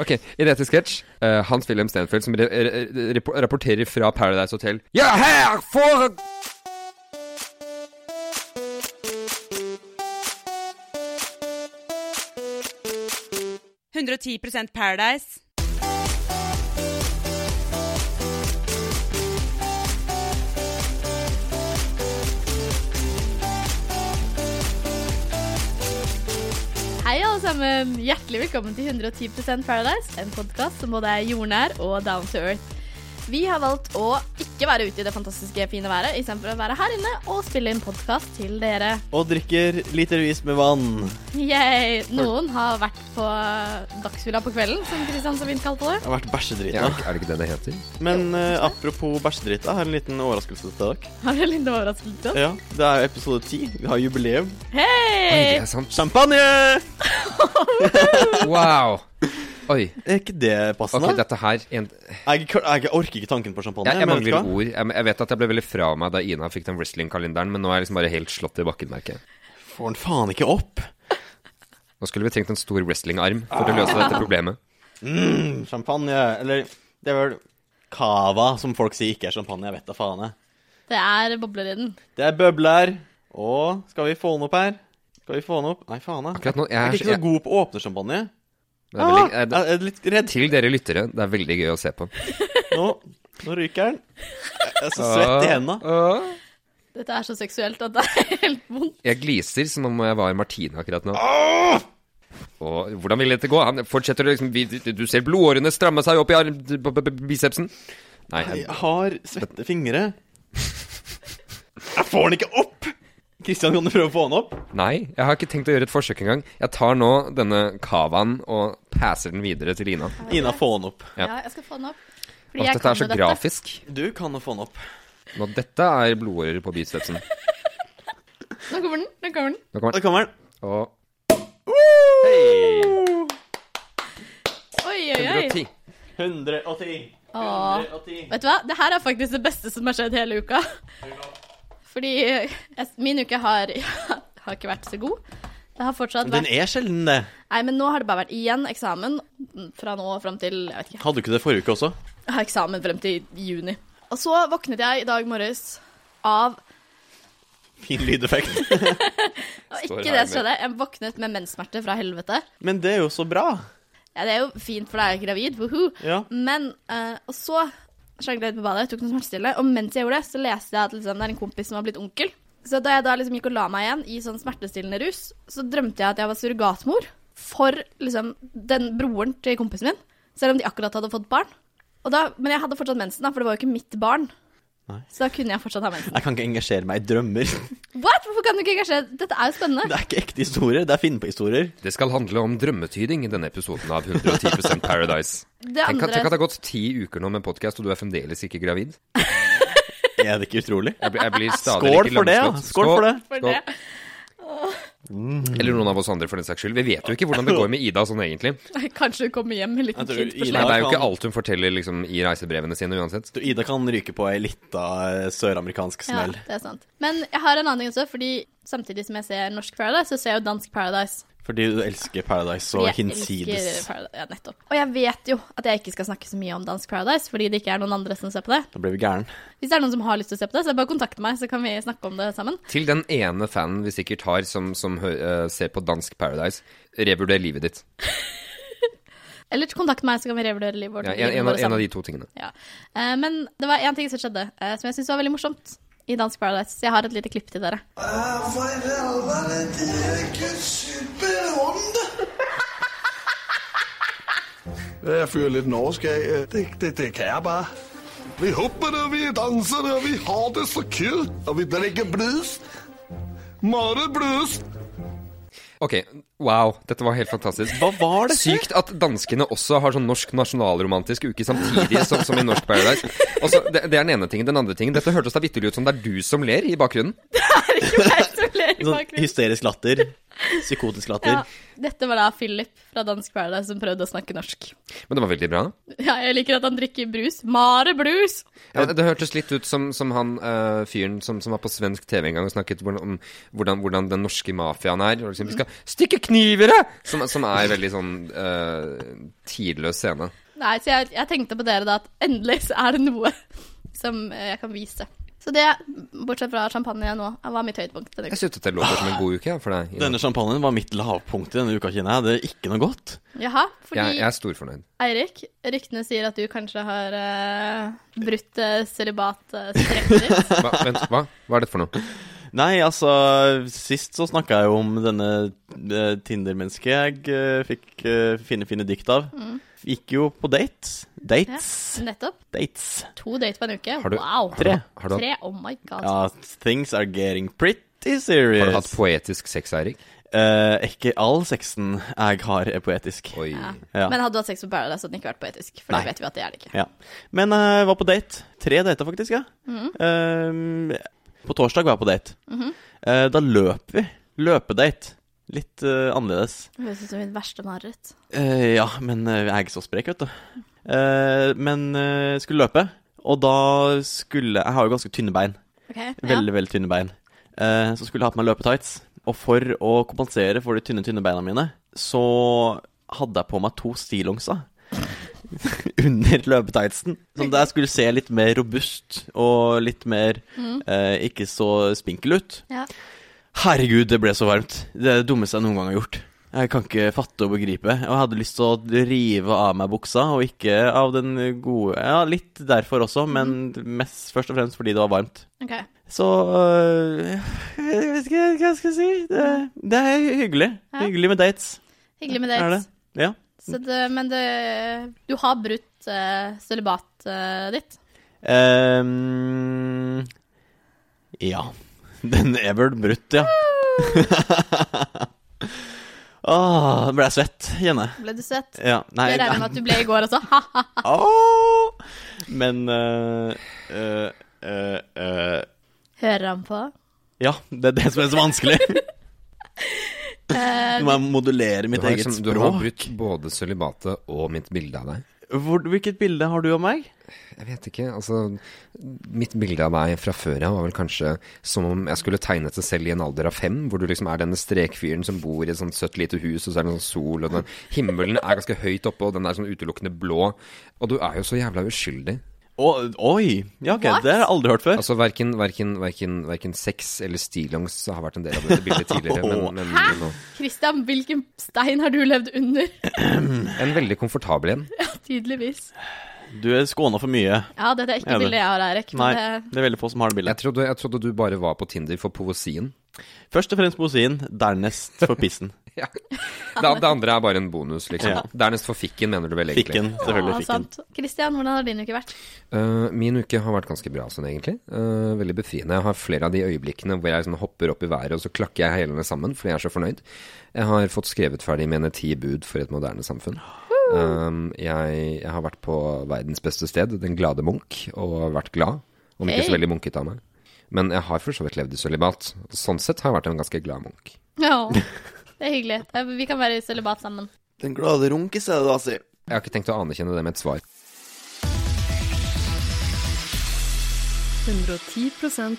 Ok, i dette sketsj, uh, Hans Wilhelm Stenfeldt som rapporterer fra Paradise Hotel. Ja, her for... Paradise. Hei, alle sammen. Hjertelig velkommen til 110% Paradise, en podkast som både er jordnær og down to earth. Vi har valgt å ikke være ute i det fantastiske fine været, istedenfor å være her inne og spille inn podkast til dere. Og drikker litervis med vann. Yay. Noen har vært på dagsfylla på kvelden, som Kristian så fint kalte det. Jeg har vært Ja, er det ikke det det heter? Men eh, apropos bæsjedrita, har en liten overraskelse til dere. Har du en liten overraskelse til oss? Ja, Det er episode ti. Vi har jubileum. Hei! er sant. Champagne! Wow. Oi. Er ikke det passende? Ok, dette her en... jeg, jeg orker ikke tanken på champagne. jeg, jeg mangler ord. Jeg, jeg vet at jeg ble veldig fra meg da Ina fikk den wrestling-kalenderen, men nå er jeg liksom bare helt slått i bakken, merker jeg. Får den faen ikke opp. Nå skulle vi trengt en stor wrestling-arm for å løse dette problemet. Mm, champagne. Eller det er vel cava, som folk sier ikke er champagne. Jeg vet da faen, jeg. Det er bobler i den. Det er bøbler. Og skal vi få den opp her? Skal vi få den opp? Nei, faen, jeg. Akkurat nå, jeg Jeg er, er ikke så jeg, god på å åpne champagne. Det er veldig, Ah, jeg, jeg er litt redd. Til dere lyttere, det er veldig gøy å se på. Nå, nå ryker den. Jeg er så svett i hendene. Dette er så seksuelt at det er helt vondt. Jeg gliser som om jeg var Martine akkurat nå. Og hvordan vil dette gå? Han fortsetter liksom Du ser blodårene stramme seg opp i arm, b- b- b- bicepsen. Nei, jeg, Jeg har svette fingre. Jeg får den ikke opp! Kristian, kan du prøve å få den opp? nei, jeg har ikke tenkt å gjøre et forsøk engang. Jeg tar nå denne cavaen og passer den videre til Ina. Ina, få den opp. Ja. Jeg skal få den opp. Fordi jeg dette er så dette. grafisk. Du kan jo få den opp. Nå, dette er blodårer på bicepsen. Nå kommer den. Nå kommer den. Nå kommer den. den. kommer den. Og Hei! Oi, oi, oi. 110. 110. Åh. 110. Vet du hva? Det her er faktisk det beste som har skjedd hele uka. Fordi min uke har, har ikke vært så god. Det har fortsatt Den er sjelden, det. Nei, men nå har det bare vært igjen eksamen fra nå fram til Jeg vet ikke. Hadde du ikke det forrige uke også? Jeg har eksamen frem til juni. Og så våknet jeg i dag morges av Fin lydeffekt. og Ikke det som skjedde. Jeg våknet med menssmerter fra helvete. Men det er jo så bra. Ja, det er jo fint, for da er jeg gravid. Woohoo. Ja. Men uh, Og så ut på badet, tok noe smertestillende, og mens jeg gjorde det, så leste jeg at liksom, det er en kompis som har blitt onkel. Så da jeg da liksom gikk og la meg igjen i sånn smertestillende rus, så drømte jeg at jeg var surrogatmor for liksom den broren til kompisen min, selv om de akkurat hadde fått barn. Da, men jeg hadde fortsatt mensen, da, for det var jo ikke mitt barn. Nei. Så da kunne jeg fortsatt ha mensen. Jeg kan ikke engasjere meg i drømmer. What? Hvorfor kan du ikke engasjere Dette er jo spennende. Det er ikke ekte historier, det er finne på historier. Det skal handle om drømmetyding i denne episoden av 110% Paradise. Det Tenk, at- tenk at det har gått ti uker nå med podkast, og du er fremdeles ikke gravid. Er det ikke utrolig? Jeg jeg blir stadig Skål for det, ja. lamslått. Skål for det. for Skål. Det. Eller noen av oss andre, for den saks skyld. Vi vet jo ikke hvordan det går med Ida sånn egentlig. Nei, Kanskje hun kommer hjem med litt liten tror kid på Nei, slep. det er jo ikke alt hun forteller liksom, i reisebrevene sine uansett. Du, Ida kan ryke på ei lita søramerikansk smell. Ja, det er sant. Men jeg har en annen ting også, fordi samtidig som jeg ser norsk Paradise, så ser jeg jo dansk Paradise. Fordi du elsker Paradise og hinsides. Ja, nettopp. Og jeg vet jo at jeg ikke skal snakke så mye om dansk Paradise, fordi det ikke er noen andre som ser på det. Da blir vi gæren. Hvis det er noen som har lyst til å se på det, så bare kontakt meg, så kan vi snakke om det sammen. Til den ene fanen vi sikkert har som, som eh, ser på dansk Paradise, revurder livet ditt. Eller kontakt meg, så kan vi revurdere livet vårt. Ja, en, en, av, en av de to tingene. Ja. Uh, men det var én ting som skjedde, uh, som jeg syntes var veldig morsomt i dansk Paradise. Så jeg har et lite klipp til dere. Er! Jeg føler litt norsk av. Det, det, det kan jeg bare. Vi hopper og vi danser og vi har det så kult. Og vi drikker brus. Mare brus. Ok, wow, dette var helt fantastisk. Hva var det? Sykt at danskene også har sånn norsk nasjonalromantisk uke samtidig som, som i norsk Paradise. Også, det, det er den ene tingen. Den andre tingen, dette hørtes da vitterlig ut som det er du som ler i bakgrunnen. Det er Ikke meg som ler i Sånn bakgrunnen. hysterisk latter. Psykotisk latter. Ja, dette var da Philip fra Dansk Paradise som prøvde å snakke norsk. Men det var veldig bra. Ja, jeg liker at han drikker brus. Mare brus! Ja, det hørtes litt ut som, som han uh, fyren som, som var på svensk TV en gang og snakket om hvordan, hvordan den norske mafiaen er. Og liksom, vi skal stikke knivere! Som, som er veldig sånn uh, tidløs scene. Nei, så jeg, jeg tenkte på dere da at endelig så er det noe som eh, jeg kan vise. Så det, bortsett fra champagne nå, var mitt høydepunkt denne Jeg syntes det låter som en god uke for deg. Denne champagnen var mitt lavpunkt i denne uka, kjenner jeg. Det er ikke noe godt. Jaha, fordi jeg, jeg er storfornøyd. Eirik, ryktene sier at du kanskje har uh, brutt uh, celibat-strekket ditt. Hva, vent, hva? Hva er dette for noe? Nei, altså Sist så snakka jeg jo om denne uh, Tinder-mennesket jeg uh, fikk uh, fine, fine dikt av. Gikk jo på dates. Dates. Nettopp. Dates. To dates på en uke. Har du- wow. Tre. Har du, hatt- Tre, oh my god. Ja, things are getting pretty serious. har du hatt poetisk sex, Eirik? Uh, ikke all sexen jeg har, er poetisk. Oi. Ja. Ja. Men hadde du hatt sex på Paradise, hadde den ikke vært poetisk. For Nei. det vet vi at det er det ikke. Ja. Men jeg jeg var på date. Tre dater, faktisk. ja. Eh, på torsdag var jeg på date. Eh, da løp vi. Løpedate. Litt uh, annerledes. Det høres ut som mitt verste mareritt. Eh, ja, men eh, jeg er ikke så sprek, vet du. Eh, men uh, skulle løpe, og da skulle Jeg har jo ganske tynne bein. Ok, ja. Veldig, veldig tynne bein. Så skulle jeg ha på meg løpetights. Og for å kompensere for de tynne, tynne beina mine, så hadde jeg på meg to stillongser. Under løpetightsen. Som der skulle se litt mer robust og litt mer eh, ikke så spinkel ut. Ja. Herregud, det ble så varmt. Det er det dummeste jeg noen gang har gjort. Jeg kan ikke fatte og begripe. Og jeg hadde lyst til å rive av meg buksa, og ikke av den gode Ja, litt derfor også, men mest først og fremst fordi det var varmt. Okay. Så øh, Jeg vet ikke hva jeg skal si. Det, det er hyggelig. Ja. Hyggelig med dates. Hyggelig med Er det? dates. Ja. Så det, men det Du har brutt uh, celibatet ditt. Um, ja. Den er vel brutt, ja. Åh, nå ble jeg svett, kjenner jeg. Ble du svett? Ja, nei, Jeg regner med at du ble i går også. Ha-ha. Men uh, uh, uh, Hører han på? Ja, det er det som er så vanskelig. Nå må modulere mitt eget liksom, du har brutt både sølibatet og mitt bilde av deg. Hvor, hvilket bilde har du av meg? Jeg vet ikke, altså Mitt bilde av deg fra før av var vel kanskje som om jeg skulle tegnet det selv i en alder av fem, hvor du liksom er denne strekfyren som bor i et sånt søtt lite hus, og så er det sånn sol, og den himmelen er ganske høyt oppe, og den er sånn utelukkende blå. Og du er jo så jævla uskyldig. Å, oi! Ja, ok, What? det har jeg aldri hørt før. Altså verken, verken, verken, verken sex eller stillongs har vært en del av dette bildet tidligere, men, men, men nå Christian, hvilken stein har du levd under? En veldig komfortabel en. Ja, tydeligvis. Du er skåna for mye. Ja, dette er ikke Er det? bildet jeg har, Eirik. Nei, det, det er veldig få som har det Jeg bildet. trodde, jeg trodde du bare var på Tinder for poesien. Først og fremst poesien, dernest for pissen. Ja. Det, det andre er bare en bonus, liksom. Ja. Dernest for fikken, mener du vel egentlig. Fikken, selvfølgelig fikken. sant. Christian, hvordan har din uke vært? Uh, min uke har vært ganske bra sånn, egentlig. Uh, veldig befriende. Jeg har flere av de øyeblikkene hvor jeg sånn hopper opp i været, og så klakker jeg hælene sammen fordi jeg er så fornøyd. Jeg har fått skrevet ferdig mine ti bud for et moderne samfunn. Uh, jeg, jeg har vært på verdens beste sted, Den glade Munch, og vært glad. Om ikke så veldig munkete av meg. Men jeg har for så vidt levd i sølibat. Sånn sett har jeg vært en ganske glad Munch. Ja, det er hyggelig. Vi kan være i celibat sammen. Den glade runkis er det da, si. Jeg har ikke tenkt å anerkjenne det med et svar. 110%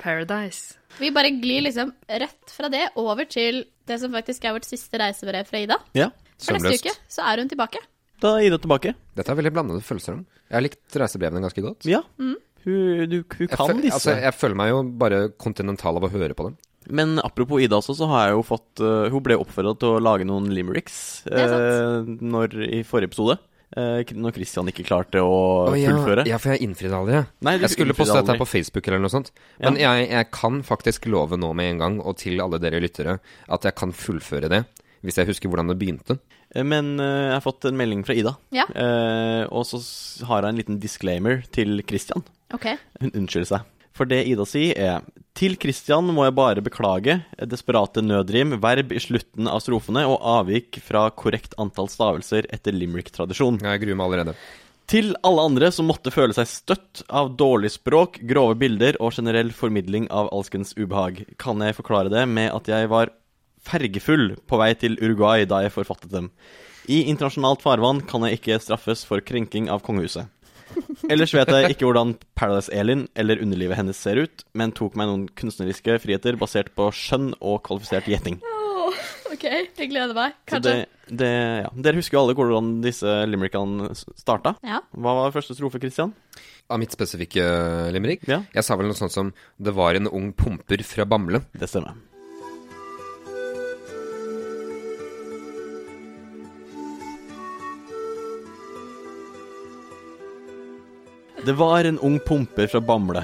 Paradise. Vi bare glir liksom rett fra det over til det som faktisk er vårt siste reisebrev fra Ida. Ja, For neste uke så er hun tilbake. da er Ida tilbake. Dette er veldig blandede følelser om. Jeg har likt reisebrevene ganske godt. Ja, hun, du, hun Jeg, kan føl- disse. altså, jeg føler meg jo bare kontinental av å høre på dem. Men apropos Ida også, så har jeg jo fått uh, Hun ble oppfordra til å lage noen limericks er eh, når, i forrige episode. Uh, når Christian ikke klarte å oh, ja. fullføre. Ja, for jeg innfridde aldri. Nei, jeg skulle poste dette på Facebook eller noe sånt. Men jeg, jeg kan faktisk love nå med en gang, og til alle dere lyttere, at jeg kan fullføre det. Hvis jeg husker hvordan det begynte. Men jeg har fått en melding fra Ida. Ja. Eh, og så har jeg en liten disclaimer til Christian. Ok. Hun unnskylder seg. For det Ida sier er Til Christian må jeg bare beklage desperate nødrim, verb i slutten av strofene og avvik fra korrekt antall stavelser etter limerick-tradisjon. Jeg gruer meg allerede. Til alle andre som måtte føle seg støtt av dårlig språk, grove bilder og generell formidling av alskens ubehag, kan jeg forklare det med at jeg var fergefull på vei til Uruguay da jeg forfattet dem. I internasjonalt farvann kan jeg ikke straffes for krenking av kongehuset. Ellers vet jeg ikke hvordan Paradise-Elin eller underlivet hennes ser ut, men tok meg noen kunstneriske friheter basert på skjønn og kvalifisert gjetting. OK, jeg gleder meg. Kanskje. det, det, ja. Dere husker jo alle hvordan disse limerickene starta. Ja. Hva var første strofe, Christian? Av mitt spesifikke uh, limerick? Ja. Jeg sa vel noe sånt som 'Det var en ung pumper fra Bamble'. Det stemmer. Det var en ung pumper fra Bamble,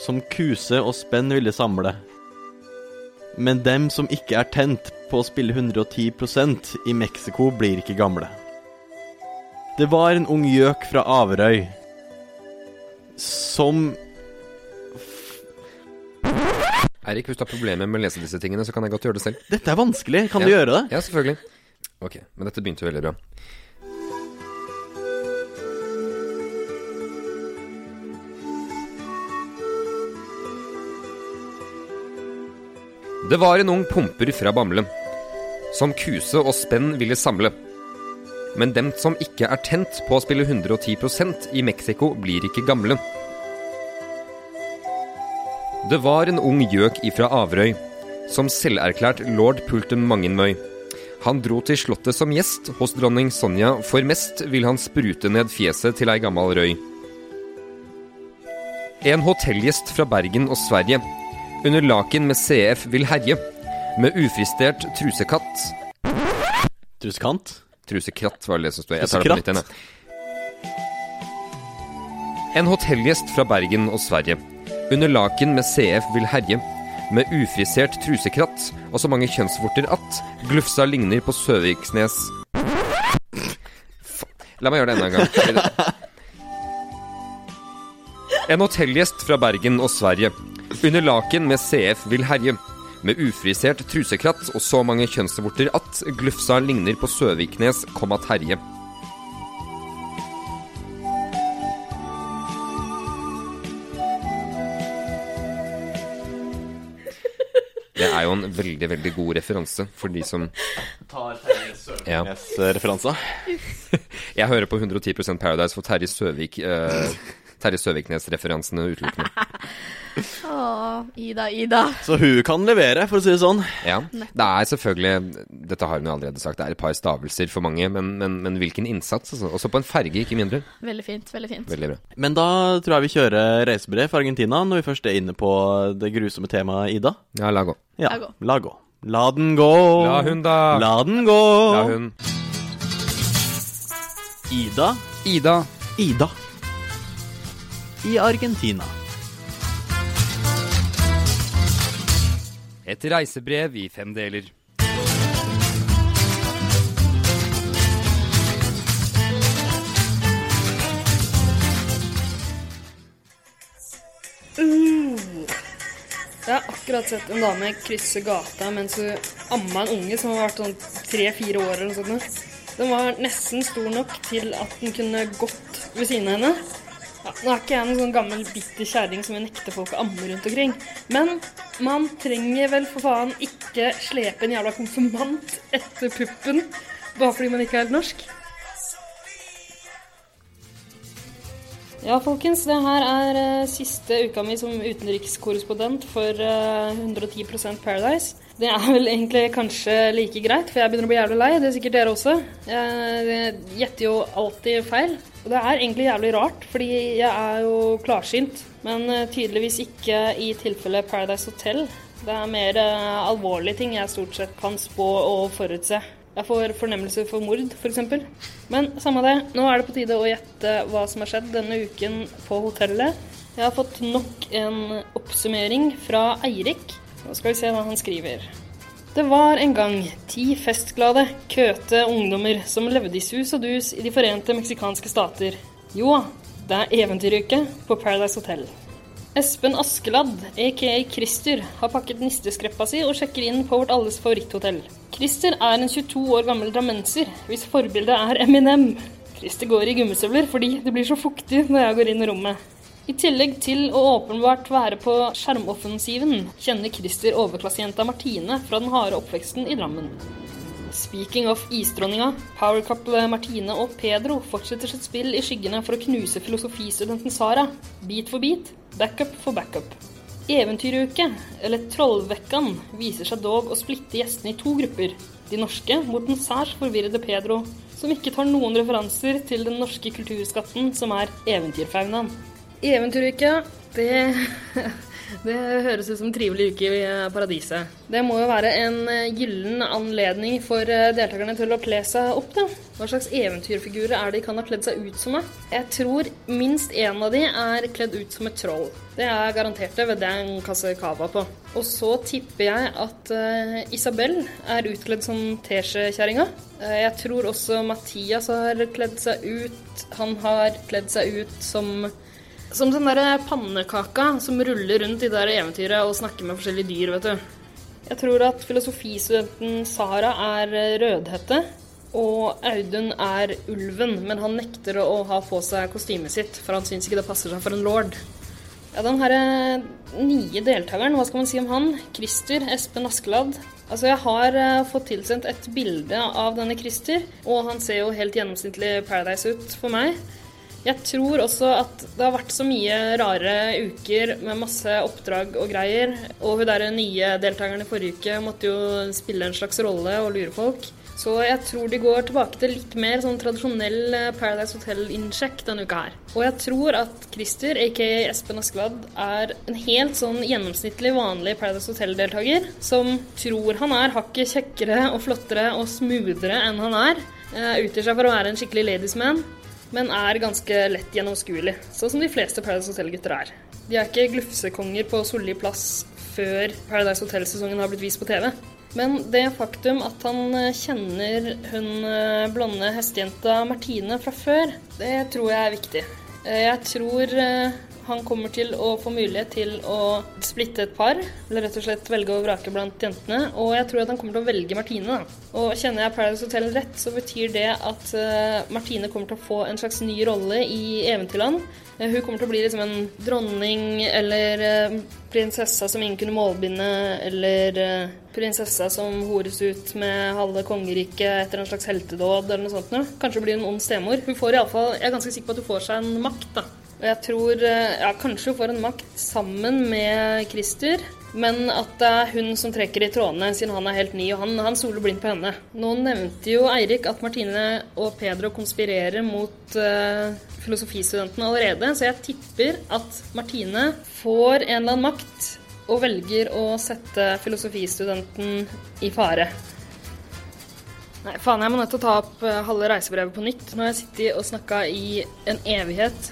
som kuse og spenn ville samle. Men dem som ikke er tent på å spille 110% i Mexico, blir ikke gamle. Det var en ung gjøk fra Averøy, som Eirik, hvis du har problemer med å lese disse tingene, så kan jeg godt gjøre det selv. Dette er vanskelig, kan Ja. du gjøre det? Ja, selvfølgelig. Ok, men dette begynte veldig bra. Det var en ung pumper fra Bamble, som kuse og spenn ville samle. Men dem som ikke er tent på å spille 110% i Mexico, blir ikke gamle. Det var en ung gjøk ifra Averøy, som selverklært lord Pulten mangenmøy. Han dro til slottet som gjest hos dronning Sonja, for mest vil han sprute ned fjeset til ei gammal røy. En hotellgjest fra Bergen og Sverige, under laken med CF vil herje, med ufristert trusekatt. Trusekant? Trusekratt var det som sto. Jeg tar det på nytt igjen, jeg. En hotellgjest fra Bergen og Sverige. Under laken med CF vil herje. Med ufrisert trusekratt og så mange kjønnsvorter at glufsa ligner på Søviksnes Fa- La meg gjøre det enda en gang. En hotellgjest fra Bergen og Sverige. Under laken med CF vil herje. Med ufrisert trusekratt og så mange kjønnsvorter at glufsa ligner på Søviknes, komma Terje. Det er jo en veldig, veldig god referanse for de som Tar Terje Søviknes-referansa. Jeg hører på 110 Paradise for Terje Søvik eh, Terje Søviknes-referansene utelukkende. Å, Ida, Ida. Så hun kan levere, for å si det sånn. Ja. Det er selvfølgelig Dette har hun jo allerede sagt, det er et par stavelser for mange, men, men, men hvilken innsats? Altså. Også på en ferge, ikke mindre. Veldig fint. veldig fint. Veldig bra. Men da tror jeg vi kjører reisebrev for Argentina, når vi først er inne på det grusomme temaet Ida. Ja, la gå. Ja, La gå. la gå. La den gå. La hun, da. La den gå. La hun. Ida. Ida. Ida. I Argentina. Et reisebrev i fem deler. Jeg har akkurat sett en dame krysse gata mens hun amma en unge som har vært sånn tre-fire år eller noe sånt. Den var nesten stor nok til at den kunne gått ved siden av henne. Nå er ikke jeg noen sånn gammel bitter kjerring som vil nekte folk å amme rundt omkring. Men man trenger vel for faen ikke slepe en jævla konfirmant etter puppen bare fordi man ikke er helt norsk. Ja, folkens. Det her er uh, siste uka mi som utenrikskorrespondent for uh, 110% Paradise. Det er vel egentlig kanskje like greit, for jeg begynner å bli jævlig lei. Det er sikkert dere også. Jeg jeg gjetter jo alltid feil. Det er egentlig jævlig rart, fordi jeg er jo klarsynt. Men eh, tydeligvis ikke i tilfelle Paradise Hotel. Det er mer eh, alvorlige ting jeg stort sett kan spå og forutse. Jeg får fornemmelse for mord, f.eks. Men samme det, nå er det på tide å gjette hva som har skjedd denne uken på hotellet. Jeg har fått nok en oppsummering fra Eirik. Nå skal vi se hva han skriver. Det var en gang ti festglade, køte ungdommer som levde i sus og dus i De forente meksikanske stater. Jo, det er eventyruke på Paradise Hotel. Espen Askeladd, aka Christer, har pakket nisteskreppa si og sjekker inn på vårt alles favoritthotell. Christer er en 22 år gammel drammenser, hvis forbilde er Eminem. Christer går i gummistøvler fordi det blir så fuktig når jeg går inn i rommet. I tillegg til å åpenbart være på skjermoffensiven, kjenner Christer overklassejenta Martine fra den harde oppveksten i Drammen. Speaking of isdronninga, powercouple Martine og Pedro fortsetter sitt spill i skyggene for å knuse filosofistudenten Sara. Bit for bit, backup for backup. Eventyruke, eller Trollvekkan, viser seg dog å splitte gjestene i to grupper. De norske mot den særs forvirrede Pedro, som ikke tar noen referanser til den norske kulturskatten som er eventyrfaunaen. Eventyruke, det Det høres ut som en trivelig uke i eh, paradiset. Det må jo være en eh, gyllen anledning for eh, deltakerne til å kle seg opp, da. Hva slags eventyrfigurer er det de kan ha kledd seg ut som? Jeg tror minst én av de er kledd ut som et troll. Det er garantert det, ved den kasse cava på. Og så tipper jeg at Isabel er utkledd som teskjekjerringa. Jeg tror også Mathias har kledd seg ut. Han har kledd seg ut som som den derre pannekaka som ruller rundt i det der eventyret og snakker med forskjellige dyr, vet du. Jeg tror at filosofistudenten Sara er rødhette, og Audun er ulven, men han nekter å ha på seg kostymet sitt, for han syns ikke det passer seg for en lord. Ja, den herre nye deltakeren, hva skal man si om han? Christer Espen Askeladd. Altså, jeg har uh, fått tilsendt et bilde av denne Christer, og han ser jo helt gjennomsnittlig Paradise ut for meg. Jeg tror også at det har vært så mye rare uker med masse oppdrag og greier. Og hun der nye deltakeren i forrige uke måtte jo spille en slags rolle og lure folk. Så jeg tror de går tilbake til litt mer sånn tradisjonell eh, Paradise Hotel-innsjekk denne uka her. Og jeg tror at Christer, aka Espen Askeladd, er en helt sånn gjennomsnittlig vanlig Paradise Hotel-deltaker som tror han er hakket kjekkere og flottere og smoothere enn han er. Uh, utgir seg for å være en skikkelig ladiesman men er ganske lett gjennomskuelig, sånn som de fleste Paradise Hotel-gutter er. De er ikke glufsekonger på solid plass før Paradise Hotel-sesongen har blitt vist på TV. Men det faktum at han eh, kjenner hun eh, blonde hestejenta Martine fra før, det tror jeg er viktig. Eh, jeg tror han kommer til å få mulighet til å splitte et par, eller rett og slett velge og vrake blant jentene. Og jeg tror at han kommer til å velge Martine. da. Og kjenner jeg Paradise Hotel rett, så betyr det at uh, Martine kommer til å få en slags ny rolle i Eventyrland. Uh, hun kommer til å bli liksom en dronning eller uh, prinsessa som ingen kunne målbinde, eller prinsessa som hores ut med halve kongeriket etter en slags heltedåd eller noe sånt. Kanskje blir hun ond stemor. Hun får iallfall Jeg er ganske sikker på at hun får seg en makt, da. Og jeg tror eh, ja, kanskje hun får en makt sammen med Christer, men at det er hun som trekker i trådene, siden han er helt ny, og han, han soler blindt på henne. Nå nevnte jo Eirik at Martine og Pedro konspirerer mot uh, filosofistudentene allerede, så jeg tipper at Martine får en eller annen makt og velger å sette filosofistudenten i fare. Nei, faen, jeg må nødt til å ta opp uh, halve reisebrevet på nytt. Nå har jeg sittet og snakka i en evighet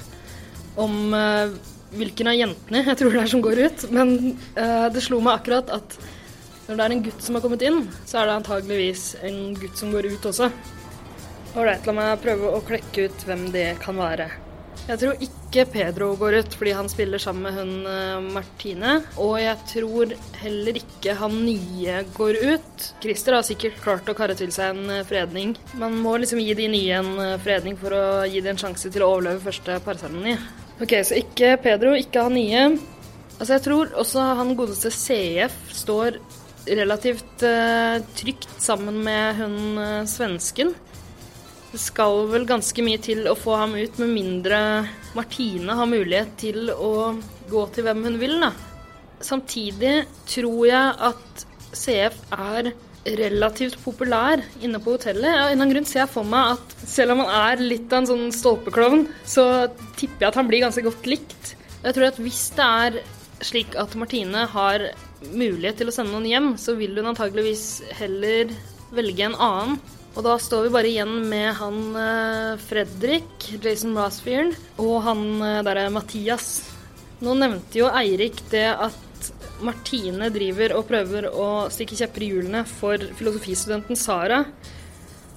om uh, hvilken av jentene jeg tror det er som går ut. Men uh, det slo meg akkurat at når det er en gutt som har kommet inn, så er det antageligvis en gutt som går ut også. Ålreit, la meg prøve å klekke ut hvem det kan være. Jeg tror ikke Pedro går ut fordi han spiller sammen med hun uh, Martine. Og jeg tror heller ikke han nye går ut. Christer har sikkert klart å karre til seg en fredning. Man må liksom gi de nye en fredning for å gi dem en sjanse til å overleve første parseremoni. Ok, så ikke Pedro, ikke han nye. Altså, jeg tror også han godeste CF står relativt uh, trygt sammen med hun uh, svensken. Det skal vel ganske mye til å få ham ut, med mindre Martine har mulighet til å gå til hvem hun vil, da. Samtidig tror jeg at CF er relativt populær inne på hotellet. Av en eller annen grunn ser jeg for meg at selv om han er litt av en sånn stolpeklovn, så tipper jeg at han blir ganske godt likt. Jeg tror at hvis det er slik at Martine har mulighet til å sende noen hjem, så vil hun antageligvis heller velge en annen. Og da står vi bare igjen med han eh, Fredrik, Jason Rasfield, og han eh, derre Mathias. Nå nevnte jo Eirik det at Martine driver og prøver å stikke kjepper i hjulene for filosofistudenten Sara.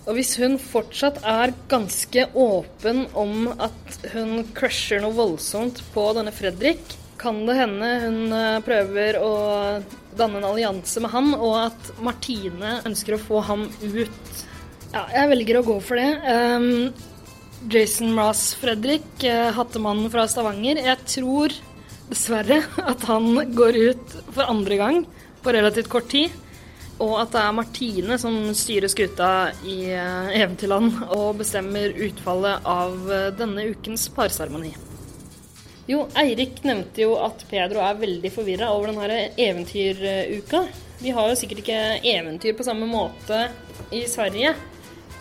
Og hvis hun fortsatt er ganske åpen om at hun crusher noe voldsomt på denne Fredrik, kan det hende hun eh, prøver å danne en allianse med han, og at Martine ønsker å få ham ut. Ja, jeg velger å gå for det. Um, Jason Ross Fredrik, uh, hattemannen fra Stavanger. Jeg tror dessverre, at han går ut for andre gang på relativt kort tid. Og at det er Martine som styrer skuta i eh, Eventyrland og bestemmer utfallet av eh, denne ukens parseremoni. Jo, Eirik nevnte jo at Pedro er veldig forvirra over denne eventyruka. Vi har jo sikkert ikke eventyr på samme måte i Sverige.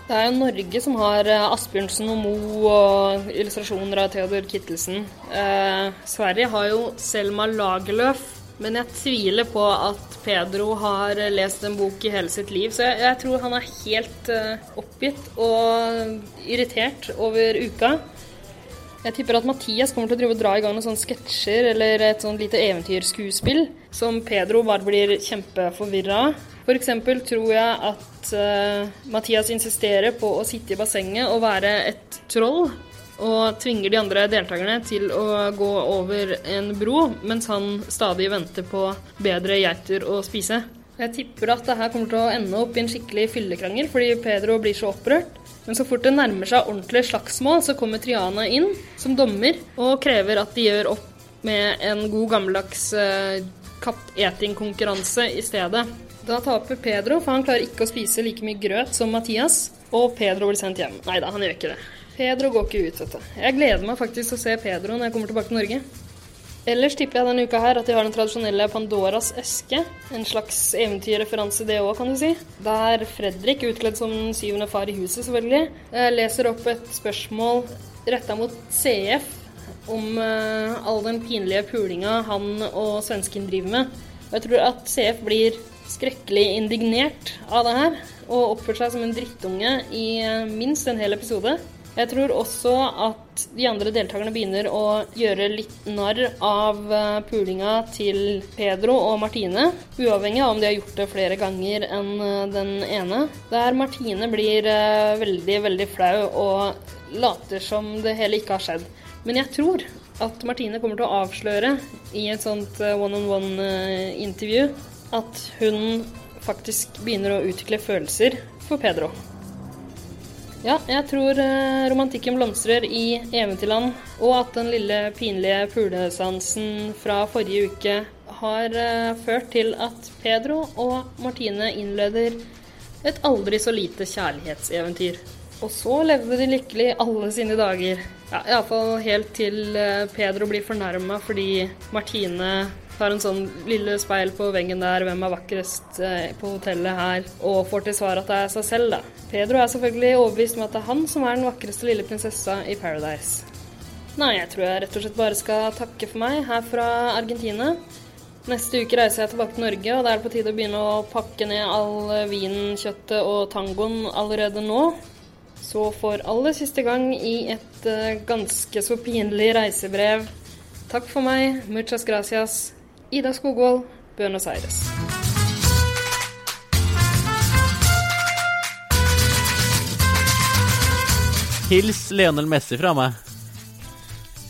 Det er jo Norge som har eh, Asbjørnsen og Moe og illustrasjoner av Theodor Kittelsen. Eh, Sverige har jo Selma Lagerlöf, men jeg tviler på at Pedro har lest en bok i hele sitt liv. Så jeg, jeg tror han er helt eh, oppgitt og irritert over uka. Jeg tipper at Mathias kommer til å drive og dra i gang noen sånne sketsjer eller et sånt lite eventyrskuespill som Pedro bare blir kjempeforvirra av. Eksempel tror jeg at uh, Mathias insisterer på å sitte i bassenget og være et troll, og tvinger de andre deltakerne til å gå over en bro, mens han stadig venter på bedre geiter å spise. Jeg tipper at det her kommer til å ende opp i en skikkelig fyllekrangel, fordi Pedro blir så opprørt. Men så fort det nærmer seg ordentlig slagsmål, så kommer Triana inn som dommer og krever at de gjør opp med en god gammeldags uh, kappetingkonkurranse i stedet. Da taper Pedro, for han klarer ikke å spise like mye grøt som Mathias. Og Pedro blir sendt hjem. Nei da, han gjør ikke det. Pedro går ikke ut, vet du. Jeg gleder meg faktisk til å se Pedro når jeg kommer tilbake til Norge. Ellers tipper jeg denne uka her at de har den tradisjonelle Pandoras eske. En slags eventyrreferanse det òg, kan du si. Der Fredrik, utkledd som den syvende far i huset, selvfølgelig, leser opp et spørsmål retta mot CF om eh, all den pinlige pulinga han og svensken driver med. Og jeg tror at CF blir skrekkelig indignert av det her, og oppført seg som en drittunge i eh, minst en hel episode. Jeg tror også at de andre deltakerne begynner å gjøre litt narr av eh, pulinga til Pedro og Martine, uavhengig av om de har gjort det flere ganger enn eh, den ene. Der Martine blir veldig, veldig flau og later som det hele ikke har skjedd. Men jeg tror at Martine kommer til å avsløre i et sånt one-on-one-intervju at hun faktisk begynner å utvikle følelser for Pedro. Ja, jeg tror eh, romantikken blomstrer i Eventyrland, og at den lille pinlige pulesansen fra forrige uke har eh, ført til at Pedro og Martine innleder et aldri så lite kjærlighetseventyr. Og så levde de lykkelig alle sine dager. Ja, Iallfall helt til eh, Pedro blir fornærma fordi Martine tar en sånn lille speil på veggen der, hvem er vakrest eh, på hotellet her, og får til svar at det er seg selv, da. Pedro er selvfølgelig overbevist om at det er han som er den vakreste lille prinsessa i Paradise. Nei, jeg tror jeg rett og slett bare skal takke for meg her fra Argentina. Neste uke reiser jeg tilbake til Norge, og da er det på tide å begynne å pakke ned all vinen, kjøttet og tangoen allerede nå. Så for aller siste gang i et eh, ganske så pinlig reisebrev Takk for meg. Muchas gracias. Ida Skogvold, Buenos Aires. Hils Lionel Messi fra meg.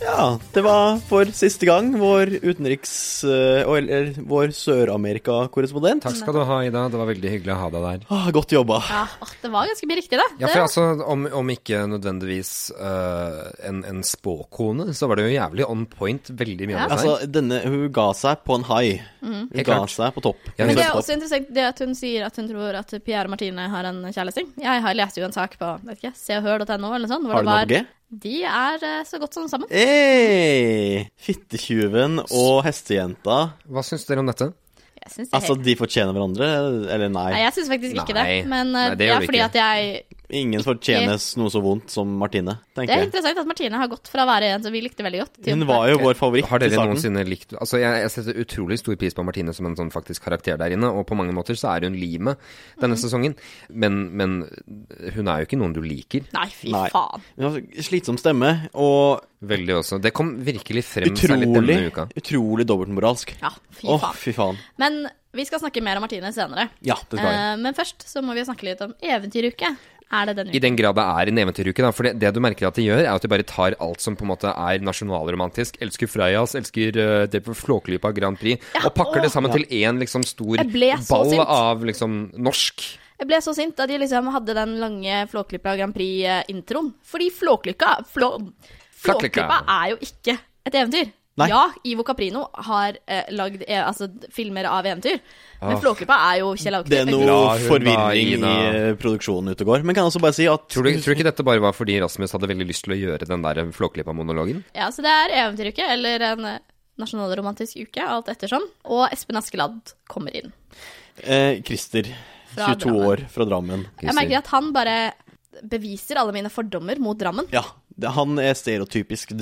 Ja, det var for siste gang vår utenriks... eh, Eller vår Sør-Amerika-korrespondent. Takk skal du ha, Ida. Det var veldig hyggelig å ha deg der. Ah, godt jobba. Ja, det var ganske mye riktig, da. Ja, for altså, om, om ikke nødvendigvis uh, en, en spåkone, så var det jo jævlig on point, veldig mye Ja. av det Altså, denne, hun ga seg på en high. Hun Helt ga klart. seg på topp. Men det er også interessant det at hun sier at hun tror at Pierre Martine har en kjærlighetsting. Jeg har lest jo en sak på vet ikke, seoghør.no eller noe sånt. hvor Har du det noe på G? De er eh, så godt som sammen. Hey! Fittetjuven og hestejenta. Hva syns dere om dette? Jeg synes det er Altså, helt... de fortjener hverandre, eller nei? Nei, jeg syns faktisk ikke Nei. det. Men eh, Nei, det det gjør er fordi ikke. at jeg Ingen fortjenes noe så vondt som Martine, tenker jeg. Det er interessant at Martine har gått fra å være en som vi likte veldig godt, til Hun var jo vår favoritt Har dere noensinne likt Altså, jeg, jeg setter utrolig stor pris på Martine som en sånn faktisk karakter der inne, og på mange måter så er hun limet denne mm. sesongen, men, men hun er jo ikke noen du liker. Nei, fy Nei. faen. Hun har slitsom stemme, og Veldig også. Det kom virkelig frem særlig utrolig, denne uka. utrolig dobbeltmoralsk. Ja, fy faen. fy faen. Men vi skal snakke mer om Martine senere. Ja, det skal vi. Eh, men først så må vi snakke litt om eventyruke. Er det denne I den grad det er en eventyruke, da. For det, det du merker at de gjør, er at de bare tar alt som på en måte er nasjonalromantisk. Elsker Freias, elsker uh, Flåklypa Grand Prix, Ja, og pakker å, det sammen til én liksom stor ball sint. av liksom norsk. Jeg ble så sint da de liksom hadde den lange Flåklypa Grand Prix-introen. Fordi Flåklypa Flå. Flåklypa er jo ikke et eventyr. Nei. Ja, Ivo Caprino har eh, lagd eh, altså, filmer av eventyr. Men Ah. Flåklypa er jo Kjell Aukrup. Det er noe forvirring i eh, produksjonen ute og går. Men kan jeg også bare si at Tror du, tror du ikke dette bare var fordi Rasmus hadde veldig lyst til å gjøre den der Flåklypa-monologen? Ja, så det er eventyruke, eller en eh, nasjonalromantisk uke, alt ettersom. Og Espen Askeladd kommer inn. eh, Christer, 22 Drammen. år, fra Drammen. Jeg merker at han bare beviser alle mine fordommer mot Drammen. Ja, han er stereotypisk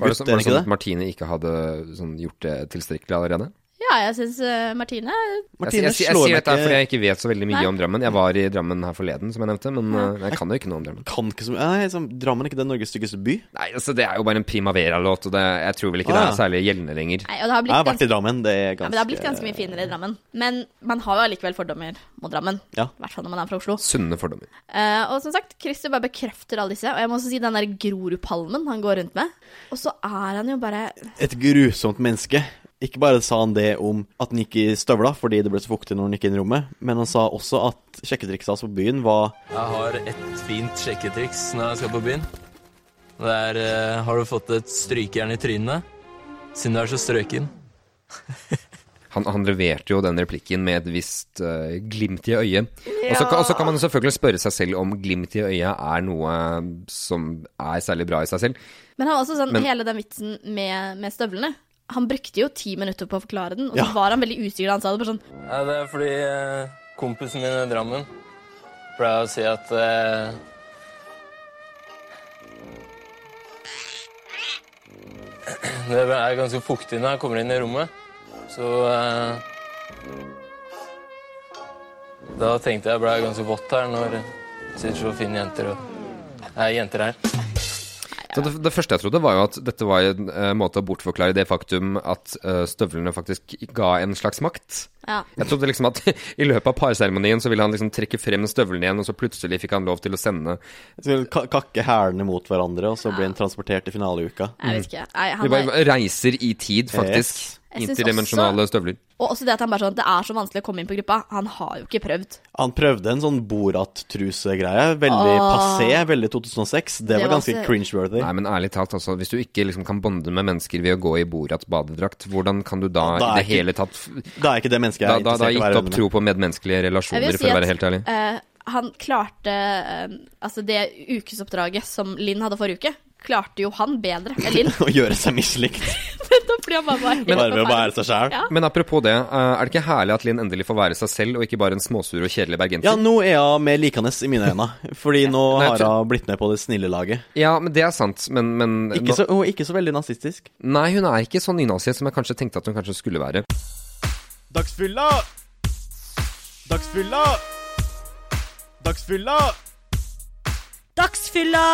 Var det, ikke så, er var det sånn det? at Martine ikke hadde sånn, gjort det tilstrekkelig allerede? Ja, jeg syns Martine Martine jeg, jeg, jeg, sier dette fordi jeg ikke vet så veldig mye Nei. om Drammen. Jeg var i Drammen her forleden, som jeg nevnte, men ja. jeg kan jo ikke noe om Drammen. Kan ikke så Nei, liksom, Drammen er ikke den Norges styggeste by? Nei, altså Det er jo bare en Primavera-låt, og det, jeg tror vel ikke Ah, det er særlig gjeldende lenger. Nei, og det har Jeg har vært ganske i Drammen, det er Ja, ganske men det har blitt ganske mye finere i Drammen. Men man har jo allikevel fordommer mot Drammen. Ja. I hvert fall når man er fra Oslo. Sunne fordommer. Uh, og som sagt, Christer bare bekrefter alle disse. Og jeg må også si den der Grorudpalmen han går rundt med. Og så er han jo bare Et grusomt menneske. Ikke bare sa han det om at han gikk i støvla fordi det ble så fuktig når han gikk inn i rommet, men han sa også at sjekketrikset hans på byen var Jeg har et fint sjekketriks når jeg skal på byen. Det er uh, Har du fått et strykejern i trynet? Siden du er så strøken. Han, han leverte jo den replikken med et visst uh, glimt i øyet. Kan- Og så kan man selvfølgelig spørre seg selv om glimt i øyet er noe som er særlig bra i seg selv. Men han var også sånn, Men- hele den vitsen med, med støvlene. Han brukte jo ti minutter på å forklare den, og så Ja. var han veldig usikker da han sa det. Bare sånn Ja, det er fordi eh, kompisen min i Drammen pleier å si at eh, Det er ganske fuktig når jeg kommer inn i rommet, så eh, Da tenkte jeg ble jeg ganske vått her når det sitter så fine jenter og er jenter her. Så det, det første jeg trodde, var jo at dette var en uh, måte å bortforklare det faktum at uh, støvlene faktisk ga en slags makt. Ja. Jeg trodde liksom at i løpet av parseremonien så ville han liksom trekke frem støvlene igjen, og så plutselig fikk han lov til å sende så kakke hælene mot hverandre, og så blir han transportert i finaleuka. Jeg vet ikke. Nei, er, bare reiser i tid, faktisk. Yes. Interdimensjonale støvler. og også det at han bare sånn Det er så vanskelig å komme inn på gruppa. Han har jo ikke prøvd. Han prøvde en sånn Borat-trusegreie. Veldig Åh. passé, veldig 2006. Det, Det var ganske så- cringe-worthy. Nei, men ærlig talt, altså. Hvis du ikke liksom kan bonde med mennesker ved å gå i Borats badedrakt, hvordan kan du da, da i det ikke- hele tatt Da er ikke det mennesket jeg Da, er da, da interessert i å gitt opp tro på medmenneskelige relasjoner, si for å være at helt ærlig. Uh, han klarte eh, Altså, det ukesoppdraget som Linn hadde forrige uke, klarte jo han bedre enn Linn. Å gjøre seg mislikt. Han bare helt Bare ved å være seg sjæl. Ja. Men apropos det, eh, er det ikke herlig at Linn endelig får være seg selv, og ikke bare en småsur og kjedelig bergenser? Ja, nå er hun mer likende i mine øyne. Fordi nå Nei, har hun blitt med på det snille laget. Ja, men det er sant, men, men Ikke nå- så, hun er ikke så veldig nazistisk. Nei, hun er ikke så nynazist som jeg kanskje tenkte at hun kanskje skulle være. Dagsfylla! Dagsfylla! Dagsfylla! Dagsfylla!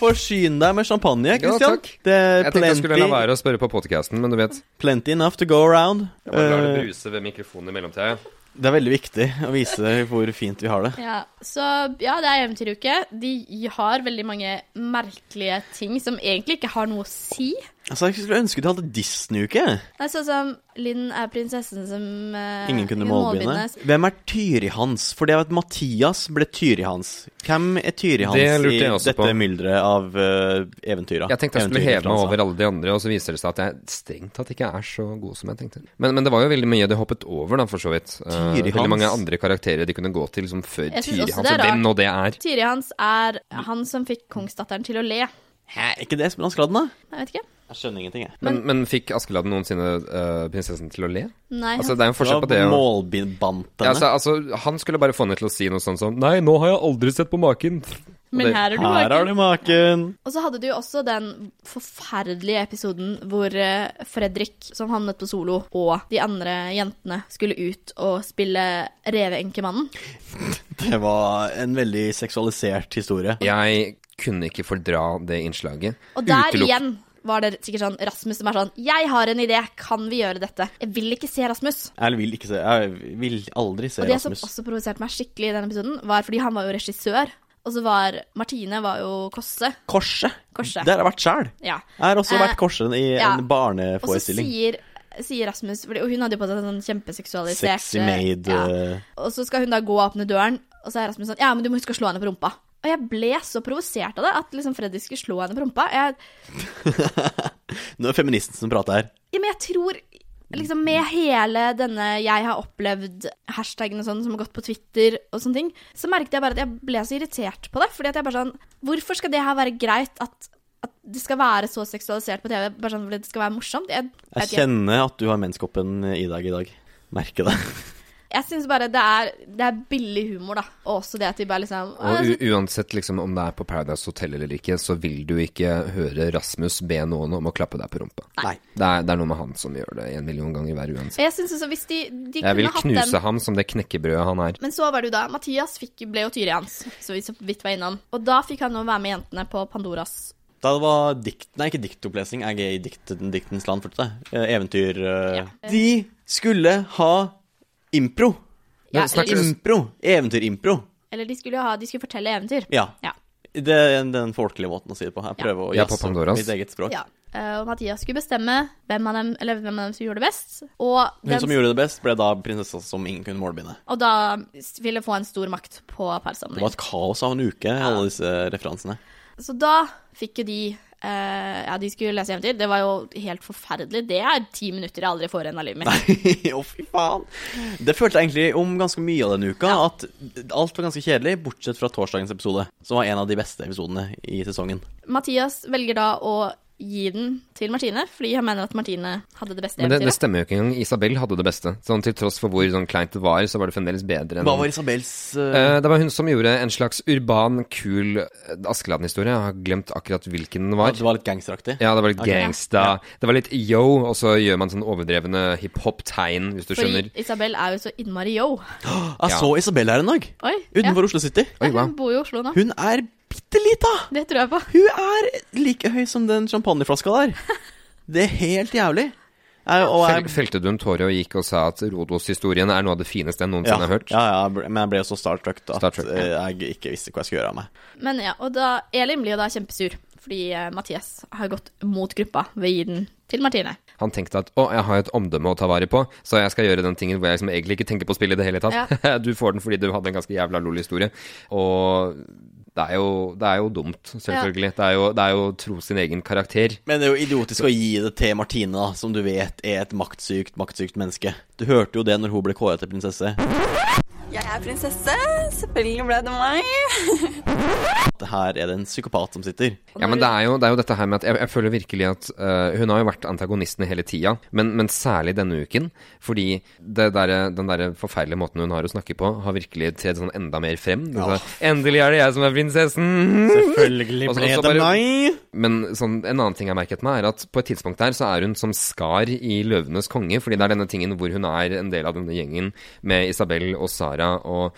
Forsyn deg med champagne, Ja, Christian. takk. det er Jeg tenkte jeg skulle la være å spørre på podcasten, men du vet. plenty enough to go around. Jeg bare lar det Eh, bruse ved mikrofonen i mellomtida. det er veldig viktig å vise hvor fint vi har det. Ja, så ja, det er eventyruke. De har veldig mange merkelige ting som egentlig ikke har noe å si. Altså, Jeg skulle ønske du hadde Disney-uke. Sånn som Linn er prinsessen som uh, Ingen kunne målbinde. målbinde. Hvem er Tyri Hans? For det er at Mathias ble Tyri Hans. Hvem er Tyri Hans Det i dette på. mylderet av uh, eventyra? Jeg tenkte jeg skulle heve meg over alle de andre, og så viser det seg at jeg strengt tatt ikke er så god som jeg tenkte. Men, men det var jo veldig mye de hoppet over, da, for så vidt. Uh, veldig mange andre karakterer de kunne gå til som før Tyri Hans, og Hvem nå det er. Tyri hans er han som fikk kongsdatteren til å le. Hæ, er ikke det Espen Askeladden, da? Jeg vet ikke. Jeg skjønner ingenting, jeg. Men, men fikk Askeladden noensinne uh, prinsessen til å le? Nei, Altså, det er en forskjell på det og ja, altså, altså, Han skulle bare få henne til å si noe sånt som Nei, nå har jeg aldri sett på maken. Men det- her er du Her har vaken. du maken. Og så hadde du jo også den forferdelige episoden hvor eh, Fredrik, som havnet på solo, og de andre jentene skulle ut og spille Reveenkemannen. Det var en veldig seksualisert historie. Jeg kunne ikke fordra det innslaget. Og der Utelukk- igjen var det sikkert sånn Rasmus som er sånn Jeg har en idé, kan vi gjøre dette? Jeg vil ikke se Rasmus. Jeg vil ikke se Jeg vil aldri se Og det som også provoserte meg skikkelig i denne episoden, var fordi han var jo regissør. Og så var Martine var jo Kosse. Korset. Korset. Der har jeg vært sjæl. Ja. Jeg har også Eh, vært korset i ja. en Og så sier sier Rasmus fordi, Og hun hadde jo på seg sånn kjempeseksualisert Sexy maid. ja. eh, Og så skal hun da gå og åpne døren, og så er Rasmus sånn Ja, men du må huske å slå henne på rumpa. Og jeg ble så provosert av det, at liksom Freddy skulle slå henne på rumpa. Jeg, Nå er det feministen som prater her. ja, men jeg tror liksom med hele denne 'jeg har opplevd' hashtaggen og sånn som har gått på Twitter og sånne ting, så merket jeg bare at jeg ble så irritert på det. Fordi at jeg bare sånn Hvorfor skal det her være greit at, at det skal være så seksualisert på TV bare sånn fordi det skal være morsomt? Jeg, Jeg jeg kjenner at du har menskoppen i deg i dag. Merker det. Jeg syns bare det er, det er billig humor, da. Og også det at de bare liksom Og u uansett liksom om det er på Paradise Hotel eller ikke, så vil du ikke høre Rasmus be noen om å klappe deg på rumpa. Nei. Det er, det er noe med han som gjør det en million ganger hver uansett. Jeg synes også hvis de, de Jeg vil knuse den ham som det knekkebrødet han er. Men så var det jo da Mathias fikk, ble jo Tyri hans, så vi så vidt var innom. Og da fikk han jo være med jentene på Pandoras Da det var dikt... Nei, ikke diktopplesning. Jeg er i dikt, diktens land fortsatt. jeg. Eh, Eventyr uh. Ja. De skulle ha impro. Ja, eller, impro. Eventyrimpro. Eller de skulle jo ha De skulle fortelle eventyr. Ja. Ja. Det er den folkelige måten å si det på. Jeg prøver å jazze mitt eget språk. Ja. Eh, Og Mathias skulle bestemme hvem av dem Eller hvem av dem som gjorde det best. Og, Hun den, som gjorde det best, ble da prinsessa som ingen kunne målbinde. og da ville få en stor makt på Det var et kaos av en uke, alle disse referansene. Så da fikk jo de eh, Ja, de skulle lese eventyr. Det var jo helt forferdelig. Det er ti minutter jeg aldri får igjen av livet mitt. Nei, Å, fy faen. Det følte jeg egentlig om ganske mye av denne uka. At alt var ganske kjedelig, bortsett fra torsdagens episode, som var en av de beste episodene i sesongen. Mathias velger da å gi den til Martine, fordi han mener at Martine hadde det beste Men det, det stemmer jo ikke engang. Isabel hadde det beste. Sånn Til tross for hvor sånn kleint det var, så var det fremdeles bedre enn Hva var Isabels uh... Eh, Det var hun som gjorde en slags urban, kul eh, Askeladden-historie. Jeg har glemt akkurat hvilken den var. Det var litt gangsteraktig? Ja, det var litt okay. gangsta. Det var litt yo, og så gjør man sånn overdrevne hiphop-tegn, hvis du skjønner. Fordi Isabel er jo så innmari yo. Jeg Ja. så Isabel her en dag, Oi, utenfor Oslo City. Oi, wow. Hun bor jo i Oslo nå. Hun er bitte lita! Det tror jeg på. Hun er like høy som den champagneflaska der. Det er helt jævlig. Jeg, og jeg, felte du en tåre og gikk og sa at Rodos-historien er noe av det fineste jeg ja, noensinne har hørt? ja, ja, men jeg ble jo så starstruck at Starstruck, ja. eh, jeg ikke visste hva jeg skulle gjøre av meg. Men ja, og da Elin blir jo da kjempesur, fordi eh, Mathias har gått mot gruppa ved å gi den til Martine. Han tenkte at å, jeg har et omdømme å ta vare på, så jeg skal gjøre den tingen hvor jeg liksom egentlig ikke tenker på spill i det hele tatt. du får den fordi du hadde en ganske jævla lol historie. Og det er jo, det er jo dumt, selvfølgelig. Det, er jo, det er jo tro sin egen karakter. Men det er jo idiotisk å gi det til Martine, da, som du vet er et maktsykt, maktsykt menneske. Du hørte jo det når hun ble kåret til prinsesse. Jeg er prinsesse. Selvfølgelig ble det meg. Her er det en psykopat som sitter. Ja, men det er jo, det er jo dette her med at jeg, jeg føler virkelig at uh, Hun har jo vært antagonisten hele tida, men, men særlig denne uken. Fordi det derre- den der forferdelige måten hun har å snakke på, har virkelig tredd sånn enda mer frem. Ja. er sånn, Endelig er det jeg som er prinsessen! Selvfølgelig ble det bare- meg! Men sånn, en annen ting jeg har merket meg, er at på et tidspunkt der så er hun som Skar i Løvenes konge. Fordi det er denne tingen hvor hun er en del av denne gjengen med Isabel og Sara. Og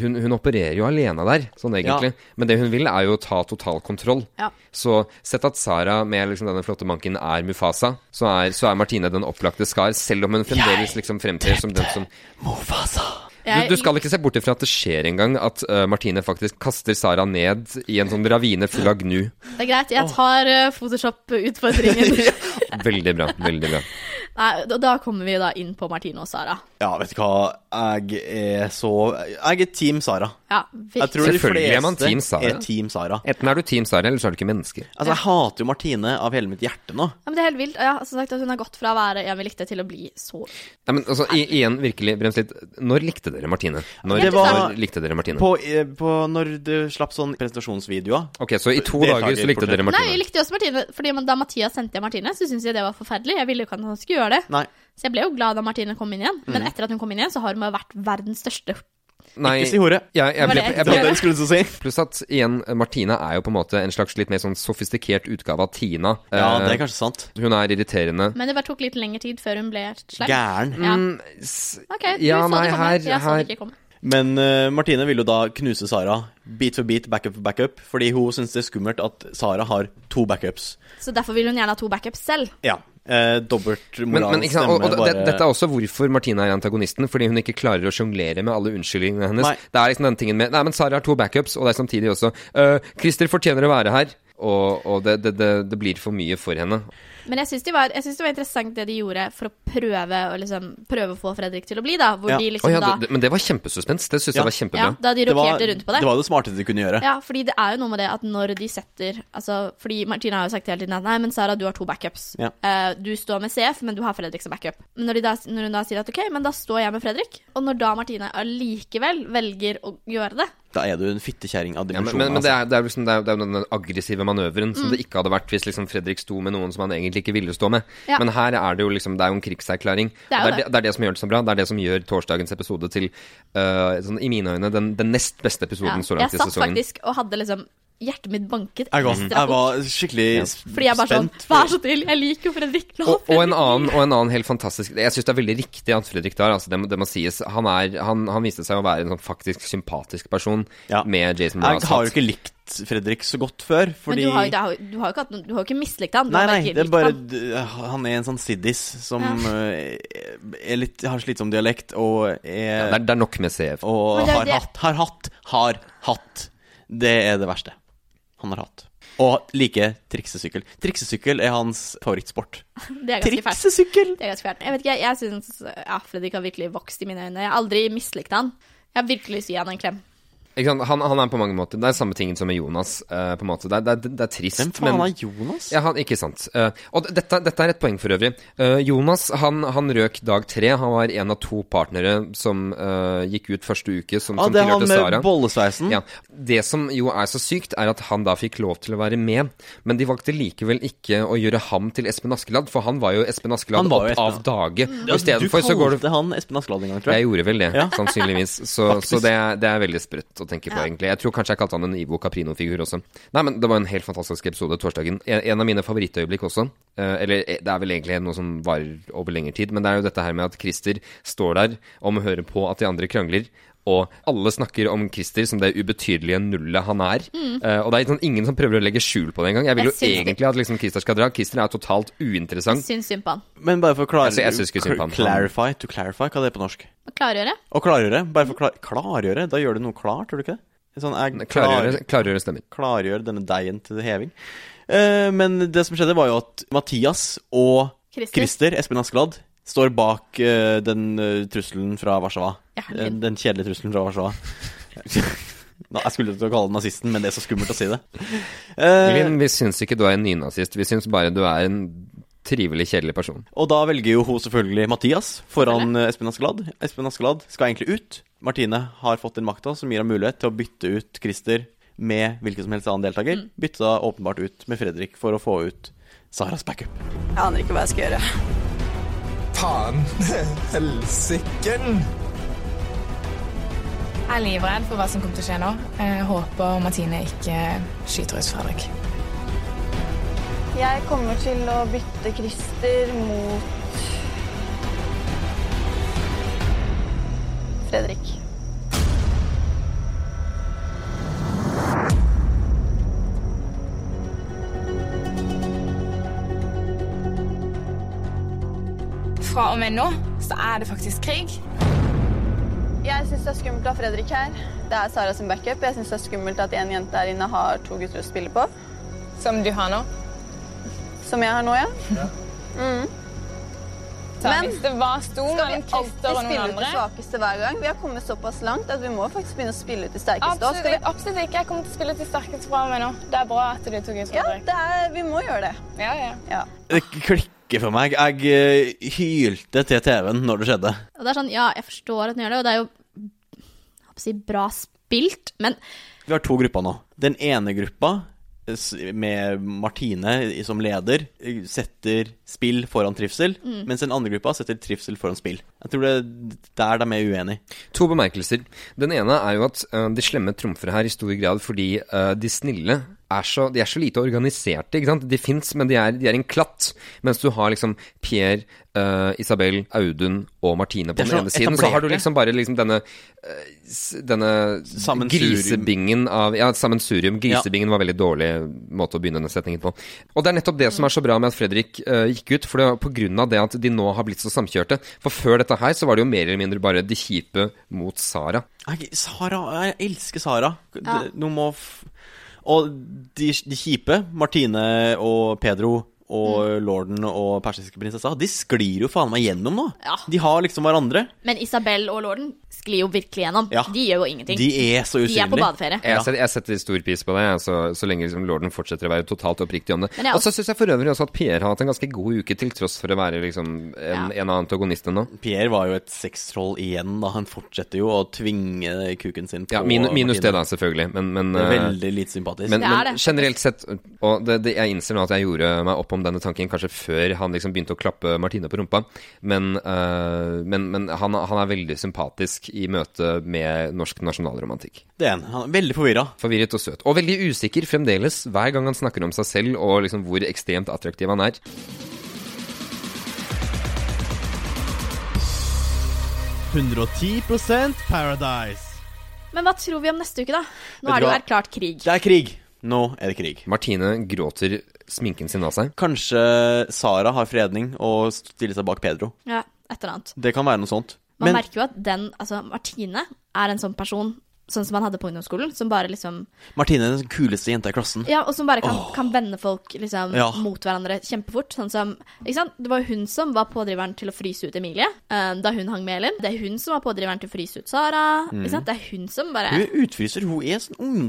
hun, hun opererer jo alene der, sånn egentlig. Men det hun vil, er jo å ta total kontroll. Ja. Så sett at Sara med liksom denne flotte manken er Mufasa, så er, så er Martine den opplagte Skar. Selv om hun fremdeles liksom fremtrer som den som Mufasa! du, du skal ikke se bort ifra at det skjer en gang at uh, Martine faktisk kaster Sara ned i en sånn ravine full av gnu. Det er greit, jeg tar uh, Photoshop-utfordringen. Veldig bra. Veldig bra. Nei, da kommer vi da inn på Martine og Sara. Ja, vet du hva. Jeg er så Jeg er Team Sara. Ja, Jeg tror de er fleste Team Sara. er Team Sara. Enten er du Team Sara, eller så er du ikke menneske. Altså, jeg hater jo Martine av hele mitt hjerte nå. Ja, men det er helt vilt. Ja, som sagt, at hun har gått fra å være en vi likte, til å bli så Nei, men altså, i, igjen, virkelig, brems litt. Når likte dere Martine? Når, Det var- når likte dere Martine? På, eh, på Når du slapp sånn presentasjonsvideoer Ok, så i to dager så likte dere Martine? Nei, jeg likte også Martine, fordi da Mathias sendte jeg Martine, så syntes jeg det var forferdelig. Jeg ville jo ikke at han skulle gjøre det. Nei. Så jeg ble jo glad da Martine kom inn igjen. Mm. Men etter at hun kom inn igjen, så har hun vært verdens største Nei, Ikke si hore. Ja, jeg ble, jeg ble, jeg å si. Pluss at igjen, Martine er jo på en måte en slags litt mer sånn sofistikert utgave av Tina. Ja, uh, det er kanskje sant. Hun er irriterende. Men det bare tok litt lengre tid før hun ble slem. Gæren. Ja. Mm, s- Ok, du Ja, så nei, det komme. her- jeg så her- det ikke komme. Men uh, Martine vil jo da knuse Sara beat for beat, backup for backup, fordi hun syns det er skummelt at Sara har to backups. Så derfor vil hun gjerne ha to backups selv. Ja. Eh, Dobbeltmoral Men, men ikke sant, og, og stemme det, dette er også hvorfor Martine er antagonisten. Fordi hun ikke klarer å sjonglere med alle unnskyldningene hennes. Nei. Det er liksom den tingen med Nei, men Sara har to backups, og det er samtidig også uh, Christer fortjener å være her. Og, og det, det, det, det blir for mye for henne. Men jeg syns det, det var interessant det de gjorde for å prøve å, liksom, prøve å få Fredrik til å bli, da. Hvor Ja. de liksom, oh, ja, da det, men det var kjempesuspens. Det syns Ja. jeg var kjempebra. ja, Da de Det var, rokerte rundt på det. det var det smarteste de kunne gjøre. Ja, fordi det er jo noe med det at når de setter altså, Fordi Martina har jo sagt hele tiden at nei, men Sara, du har to backups. Ja. Eh, du står med CF, men du har Fredrik som backup. Men når, de da, når hun da sier at ok, men da står jeg med Fredrik, og når da Martina allikevel velger å gjøre det Da er du en fittekjerring av Ja, men, men, men det, altså. er, det, er liksom, det, er, det er jo den aggressive manøveren som det ikke hadde vært hvis liksom Fredrik sto med noen som han egentlig ikke ville stå med. Ja. Men her er det jo liksom Det er jo en krigserklæring. Det er det, er det, det er det som gjør det så bra. Det er det som gjør torsdagens episode til, uh, sånn, i mine øyne, den, den nest beste ja. episoden så Jeg langt i satt faktisk og hadde liksom Hjertet mitt banket Jeg, jeg var skikkelig s- Fordi jeg bare sånn spent. Vær så snill, jeg liker jo Fredrik. nå. Og, og, en annen, og en annen helt fantastisk Jeg syns det er veldig riktig at Fredrik der, altså det, det må sies. Han, er, han, han viste seg å være en sånn faktisk sympatisk person Ja. med Jason Jeg har jo ikke likt Fredrik så godt før, fordi Men du har, jo- du har, du har ikke, hatt du har ikke mislikt han. Nei, nei, det er bare han. Han er en sånn siddis som Ja. eh, er litt, har slitsom dialekt og Det er er, det er nok med CF. Og det er har det- hatt, har hatt, har hatt. Det er det verste han har hatt. Og liker triksesykkel. Triksesykkel er hans favorittsport. Det er ganske fælt. Triksesykkel! Det er ganske fælt. Jeg vet ikke, jeg, jeg syns ja, Fredrik har virkelig vokst i mine øyne. Jeg har aldri mislikt han. Jeg har virkelig lyst til å gi han en klem. Han, han er på mange måter Det er samme tingen som med Jonas. Uh, på en måte Det er, det er, det er trist, Hvem faen men er Jonas? ja, han, Ikke sant. Uh, og dette, dette er et poeng for øvrig. Uh, Jonas han, han røk dag tre. Han var en av to partnere som gikk ut første uke, som, Ah, som det er han med Sara. bollesveisen? Ja. Det som jo er så sykt, er at han da fikk lov til å være med, men de valgte likevel ikke å gjøre ham til Espen Askeladd, for han var jo Espen Askeladd opp Espen. av dage. Ja, du går det han Espen Askeladd en gang, tror jeg jeg. gjorde vel det, Ja. sannsynligvis. Så, så det, er, det er veldig sprøtt å tenke på, Ja. egentlig. Jeg tror kanskje jeg kalte han en Ivo Caprino-figur også. Nei, men det var en helt fantastisk episode torsdagen. En, en av mine favorittøyeblikk også. Eh, eller eh, det er vel egentlig noe som varer over lengre tid, men det er jo dette her med at Christer står der og må høre på at de andre krangler. Og alle snakker om Christer som det ubetydelige nullet han er. Eh, og det er sånn, ingen som prøver å legge skjul på det engang. Jeg vil Jeg jo egentlig at liksom Christer skal dra. Christer er totalt uinteressant. Syns synd på han. Men bare for å Altså, jeg clarify, to clarify, hva er det på norsk? Å klargjøre. Å klargjøre? Bare for å klar, klargjøre? Da gjør du noe klart, gjør du ikke det? Sånn, jeg Klargjøre, klargjøre stemmer. klargjør denne deigen til heving. Uh, men det som skjedde, var jo at Mathias og Christer. Christer, Espen Askeladd, står bak uh, den uh, trusselen fra Warszawa. Ja, den, den kjedelige trusselen fra Warszawa. Nå, jeg skulle til å kalle den nazisten, men det er så skummelt å si det. Uh, Linn, vi syns ikke du er en nynazist. Vi syns bare du er en trivelig, kjedelig person. og da velger jo hun selvfølgelig Mathias foran eh, Espen Askeladd. Espen Askeladd skal egentlig ut. Martine har fått den makta som gir ham mulighet til å bytte ut Christer med hvilken som helst annen deltaker. Bytta åpenbart ut med Fredrik for å få ut Saras backup. Jeg aner ikke hva jeg skal gjøre. Faen. Helsiken. Jeg er livredd for hva som kommer til å skje nå. Jeg håper Martine ikke skyter ut Fredrik. Jeg kommer til å bytte Christer mot Fredrik. Fra og med nå så er det faktisk krig. Jeg syns det er skummelt å ha Fredrik her. Det er Sara sin backup. Jeg syns det er skummelt at en jente der inne har to gutter å spille på. Som du har nå. Som jeg har nå, ja. Så Men hvis det var sto Skal vi alltid Christer og spille noen ut det svakeste hver gang? Vi har kommet såpass langt at vi må faktisk begynne å spille ut de sterkeste. Absolutt, Skal Absolutt, absolutt ikke. Jeg kommer til å spille ut de sterkeste fra og med nå. Det er bra at du tok ut Fredrik. Ja, det er... vi må gjøre det. Ja, ja. Ja. Det klikker for meg. Jeg uh, hylte til TV-en når det skjedde. Og det er sånn, ja, jeg forstår at den gjør det, og det er jo jeg håper å si, bra spilt, men Vi har to grupper nå. Den ene gruppa, med Martine som leder, eh, setter spill foran trivsel, mens den andre gruppa setter trivsel foran spill. Jeg tror det er der de er uenige. To bemerkelser. Den ene er jo at uh, de slemme trumfer her i stor grad fordi uh, de snille er så, de er så lite organiserte. ikke sant? De fins, men de er, de er en klatt. Mens du har liksom Pierre, uh, Isabel, Audun og Martine på den ene siden. Så har du liksom bare liksom denne, uh, denne grisebingen av Ja, sammensurium. Grisebingen var veldig dårlig måte å begynne denne setningen på. Og det er nettopp det som er så bra med at Fredrik eh, gikk ut, for det var på grunn av det at de nå har blitt så samkjørte. For før dette her så var det jo mer eller mindre bare de kjipe mot Sara. Jeg, Sara, jeg elsker Sara. Ja. Nå må f og de, de kjipe, Martine og Pedro og lorden og persiske prinsessa, de sklir jo faen meg gjennom nå. Ja. De har liksom hverandre. Men Isabel og lorden sklir jo virkelig gjennom. Ja. De gjør jo ingenting. De er så De er på badeferie. badeferie. Jeg, setter, jeg setter stor pris på det, så, så lenge liksom lorden fortsetter å være totalt oppriktig om det. Og så syns jeg for øvrig også at Pierre har hatt en ganske god uke, til tross for å være liksom en, en av antagonistene nå. Pierre var jo et sextroll igjen, da. Han fortsetter jo å tvinge kuken sin på Ja, min, minus det, da, selvfølgelig. Men, men, Det er eh, veldig lite sympatisk. men, Det er men generelt sett Og det, det, jeg innser nå at jeg gjorde meg opp om denne tanken kanskje før han liksom begynte å klappe Martine på rumpa, men, uh, men, men han, han er veldig sympatisk i møte med norsk nasjonalromantikk. det er han. Han er veldig forvirra. Forvirret og søt. Og veldig usikker fremdeles hver gang han snakker om seg selv og liksom hvor ekstremt attraktiv han er. «110 Paradise. Men hva tror vi om neste uke, da? Nå er det jo erklært krig. Det er krig. Nå er det krig. Martine gråter sminken sin av seg. Kanskje Sara har fredning og stiller seg bak Pedro. Ja, et eller annet. Det kan være noe sånt. Man Men merker jo at den, altså Martine, er en sånn person, sånn som han hadde på ungdomsskolen, som bare liksom Martine er den kuleste jenta i klassen. Ja, og som bare kan, kan vende folk liksom Ja. mot hverandre kjempefort. Sånn som Ikke sant? Det var jo hun som var pådriveren til å fryse ut Emilie eh, da hun hang med Elin. Det er hun som var pådriveren til å fryse ut Sara. Ikke sant? Det er hun som bare Mm. Hun er utfryser. Hun er sånn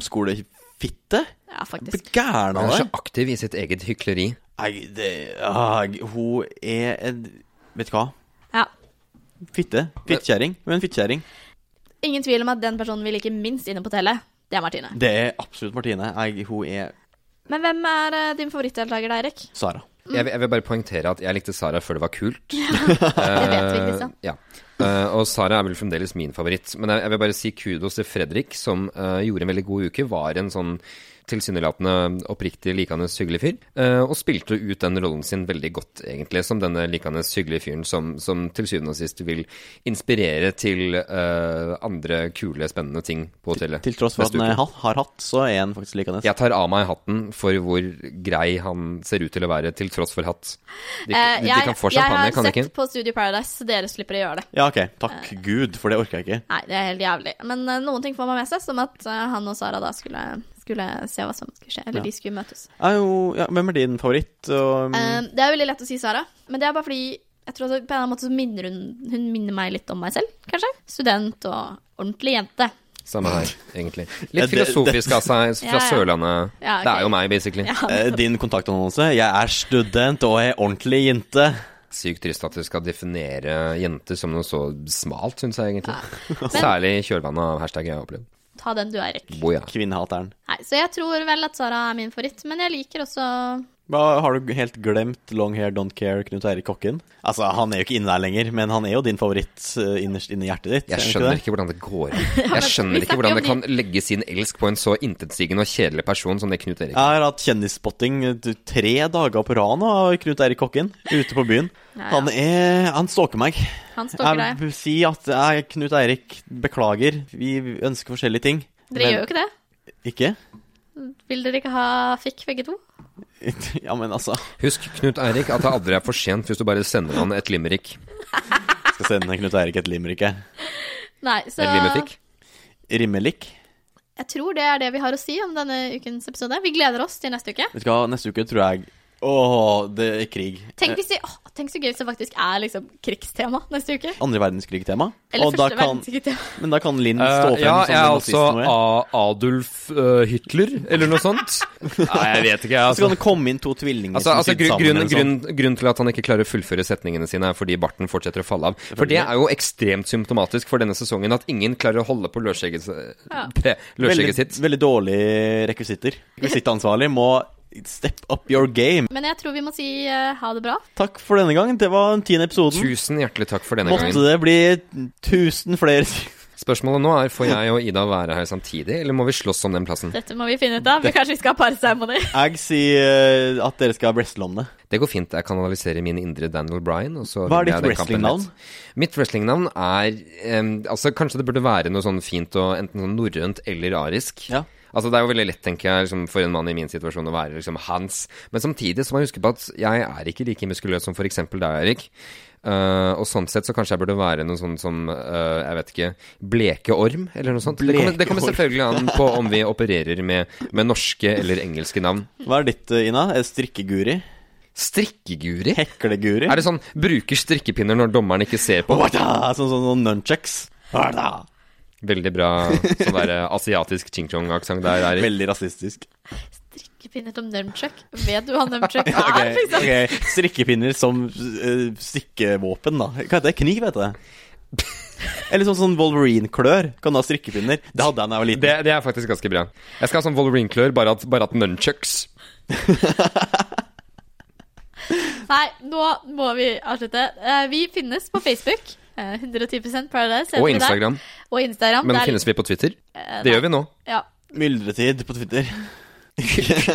ungdomsskolefitte. Ja, Blir faktisk. gæren Han Hun er så aktiv i sitt eget hykleri. Nei, det ah, Hun er en Vet du hva? Ja. Fitte. Fittekjerring. Hun er en fittekjerring. Ingen tvil om at den personen vi liker minst inne på hotellet, det er Martine. Det er absolutt Martine. Jeg, hun er Men hvem er eh, din favorittdeltaker, da, Erik? Sara. Jeg, vil- jeg vil bare poengtere at jeg likte Sara før det var kult. Det vet vi, Kristian. Ja. Eh, og Sara er vel fremdeles min favoritt. Men jeg, jeg vil bare si kudos til Fredrik, som uh, gjorde en veldig god uke. Var en sånn tilsynelatende oppriktig likende hyggelig fyr. eh, og spilte ut den rollen sin veldig godt, egentlig, som denne likende hyggelige fyren som, som til syvende og sist vil inspirere til uh, andre kule, spennende ting på hotellet. Til tross for at han uke. er- har hatt, så er han faktisk likende. Jeg tar av meg hatten for hvor grei han ser ut til å være, til tross for hatt. De, uh, de, de kan få champagne, jeg har sett på Studio Paradise, så dere slipper å gjøre det. Ja, ok. Takk Gud, for det orker jeg ikke. Nei, det er helt jævlig. Men eh, noen ting får man med seg, som at eh, han og Sara da skulle, skulle se hva som skulle skje. Eller Ja. de skulle møtes. Er jo, ja, hvem er din favoritt? Og, Eh, det er veldig lett å si Sara, men det er bare fordi jeg tror at på en eller annen måte så minner hun, hun minner meg litt om meg selv, kanskje. Student og ordentlig jente. Samme her, egentlig. Litt filosofisk av seg, fra Ja, ja. Sørlandet. Ja, okay. Det er jo meg, basically. Ja, eh, din kontaktannonse? Jeg er student og er ordentlig jente. Sykt trist at du skal definere jenter som noe så smalt, syns jeg egentlig. Særlig i kjølvannet av hashtag jeg har opplevd. Ta den du, Eirik. Boja. Kvinnehateren. Nei, så jeg tror vel at Sara er min favoritt, men jeg liker også har du helt glemt Long Hair Don't Care Knut Eirik Kokken? Altså, Han er jo ikke inne der lenger, men han er jo din favoritt eh, innerst inne i hjertet ditt. Jeg skjønner ikke, ikke hvordan det går Jeg skjønner ikke hvordan det kan legge sin elsk på en så intetsigende og kjedelig person som det Knut Eirik. Jeg har hatt kjendisspotting eh, tre dager på rad nå av Knut Eirik Kokken ute på byen. Ja, ja. Han er Han stalker meg. Han stalker Jeg deg. vil si at jeg, Knut Eirik, beklager. Vi ønsker forskjellige ting. Dere gjør jo ikke det. Ikke? Vil dere ikke ha fikk, begge to? Ja, men altså Husk, Knut Eirik, at det aldri er for sent hvis du bare sender han et limerick. Skal sende Knut Eirik et limerick. jeg. Nei, så Et limerick. Rimmelik. jeg tror det er det vi har å si om denne ukens episode. Vi gleder oss til neste uke. Vet du hva, neste uke tror jeg Åh, det er krig. Tenk, hvis vi, åh, tenk så gøy hvis det faktisk er liksom krigstema neste uke. Andre verdenskrig-tema. Eller Og da første kan- verdenskrig-tema. Men da kan Linn stå Eh, frem ja, som jeg er den altså nazisten er. A- Adolf eh, Hitler, eller noe sånt. Nei, jeg vet ikke, jeg. Så Altså. kan det komme inn to tvillinger Altså, som altså sitter grunn, sammen. grunn, eller grunn, grunn til at han ikke klarer å fullføre setningene sine, er fordi barten fortsetter å falle av. For det er jo ekstremt symptomatisk for denne sesongen at ingen klarer å holde på løsskjegget Ja. pe- løsskjegget veldig, sitt. veldig dårlige rekvisitter. Rekvisittansvarlig må step up your game. Men jeg tror vi må si uh, ha det bra. Takk for denne gang. Det var den tiende episoden. Tusen hjertelig takk for denne Måtte gangen. det bli tusen flere Spørsmålet nå er får jeg og Ida være her samtidig, eller må vi slåss om den plassen? Dette må vi finne ut av. Det... kanskje vi skal ha parseremoni. Jeg sier uh, at dere skal wrestle om det. Det går fint. Jeg kanaliserer min indre Daniel Bryan. Og så Hva er ditt wrestlingnavn? Mitt wrestlingnavn er um, Altså, kanskje det burde være noe sånn fint og enten sånn norrønt eller arisk. Ja. Altså Det er jo veldig lett tenker jeg, liksom, for en mann i min situasjon å være liksom Hans. Men samtidig så må jeg huske på at jeg er ikke like muskuløs som f.eks. deg, Erik. Uh, og sånn sett så kanskje jeg burde være noe sånn som uh, jeg vet ikke Bleke orm, eller noe sånt. Det kommer, det kommer selvfølgelig an på om vi opererer med, med norske eller engelske navn. Hva er ditt, eh, Ina? Strikkeguri? Strikkeguri? Hekleguri? Er det sånn bruker strikkepinner når dommeren ikke ser på? Sånn sånn sånn nunchucks. Wada! Veldig bra sånn der asiatisk ching-chong-aksent der, Erik. Veldig rasistisk. Strikkepinner som nunchuck. Vet du hva nunchuck er, okay, liksom? ok. Strikkepinner som uh, strikkevåpen, da. Hva heter det? Kniv, heter det. Eller sånn, sånn Wolverine-klør. Kan du ha strikkepinner? Det hadde jeg da jeg var liten. Det, det er faktisk ganske bra. Jeg skal ha sånn Wolverine-klør, bare at, bare at nunchucks. Nei, nå må vi avslutte. Eh, Vi finnes på Facebook. Eh, 110 Paradise. Og. Instagram. Og Instagram. Men der- finnes vi på Twitter? Eh, Det gjør vi nå. Ja. Myldretid på Twitter.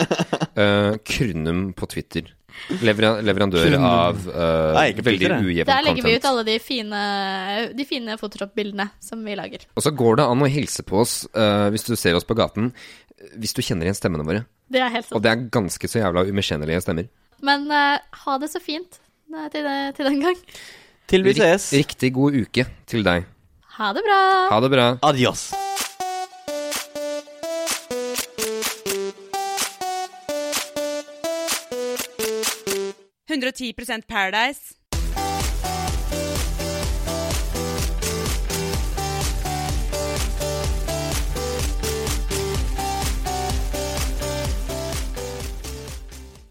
Uh, Krunum på Twitter. Leveran leverandør Krunum. av uh, Nei, veldig ujevn content. Der legger vi ut alle de fine, de fine Photoshop-bildene som vi lager. Og så går det an å hilse på oss uh, hvis du ser oss på gaten, hvis du kjenner igjen stemmene våre. Det er helt Og det er ganske så jævla umiskjennelige stemmer. Men eh, ha det så fint eh, til, det- til den gang. Til vi Rik- Riktig god uke til deg. Ha det bra. Ha det bra. Adios. Paradise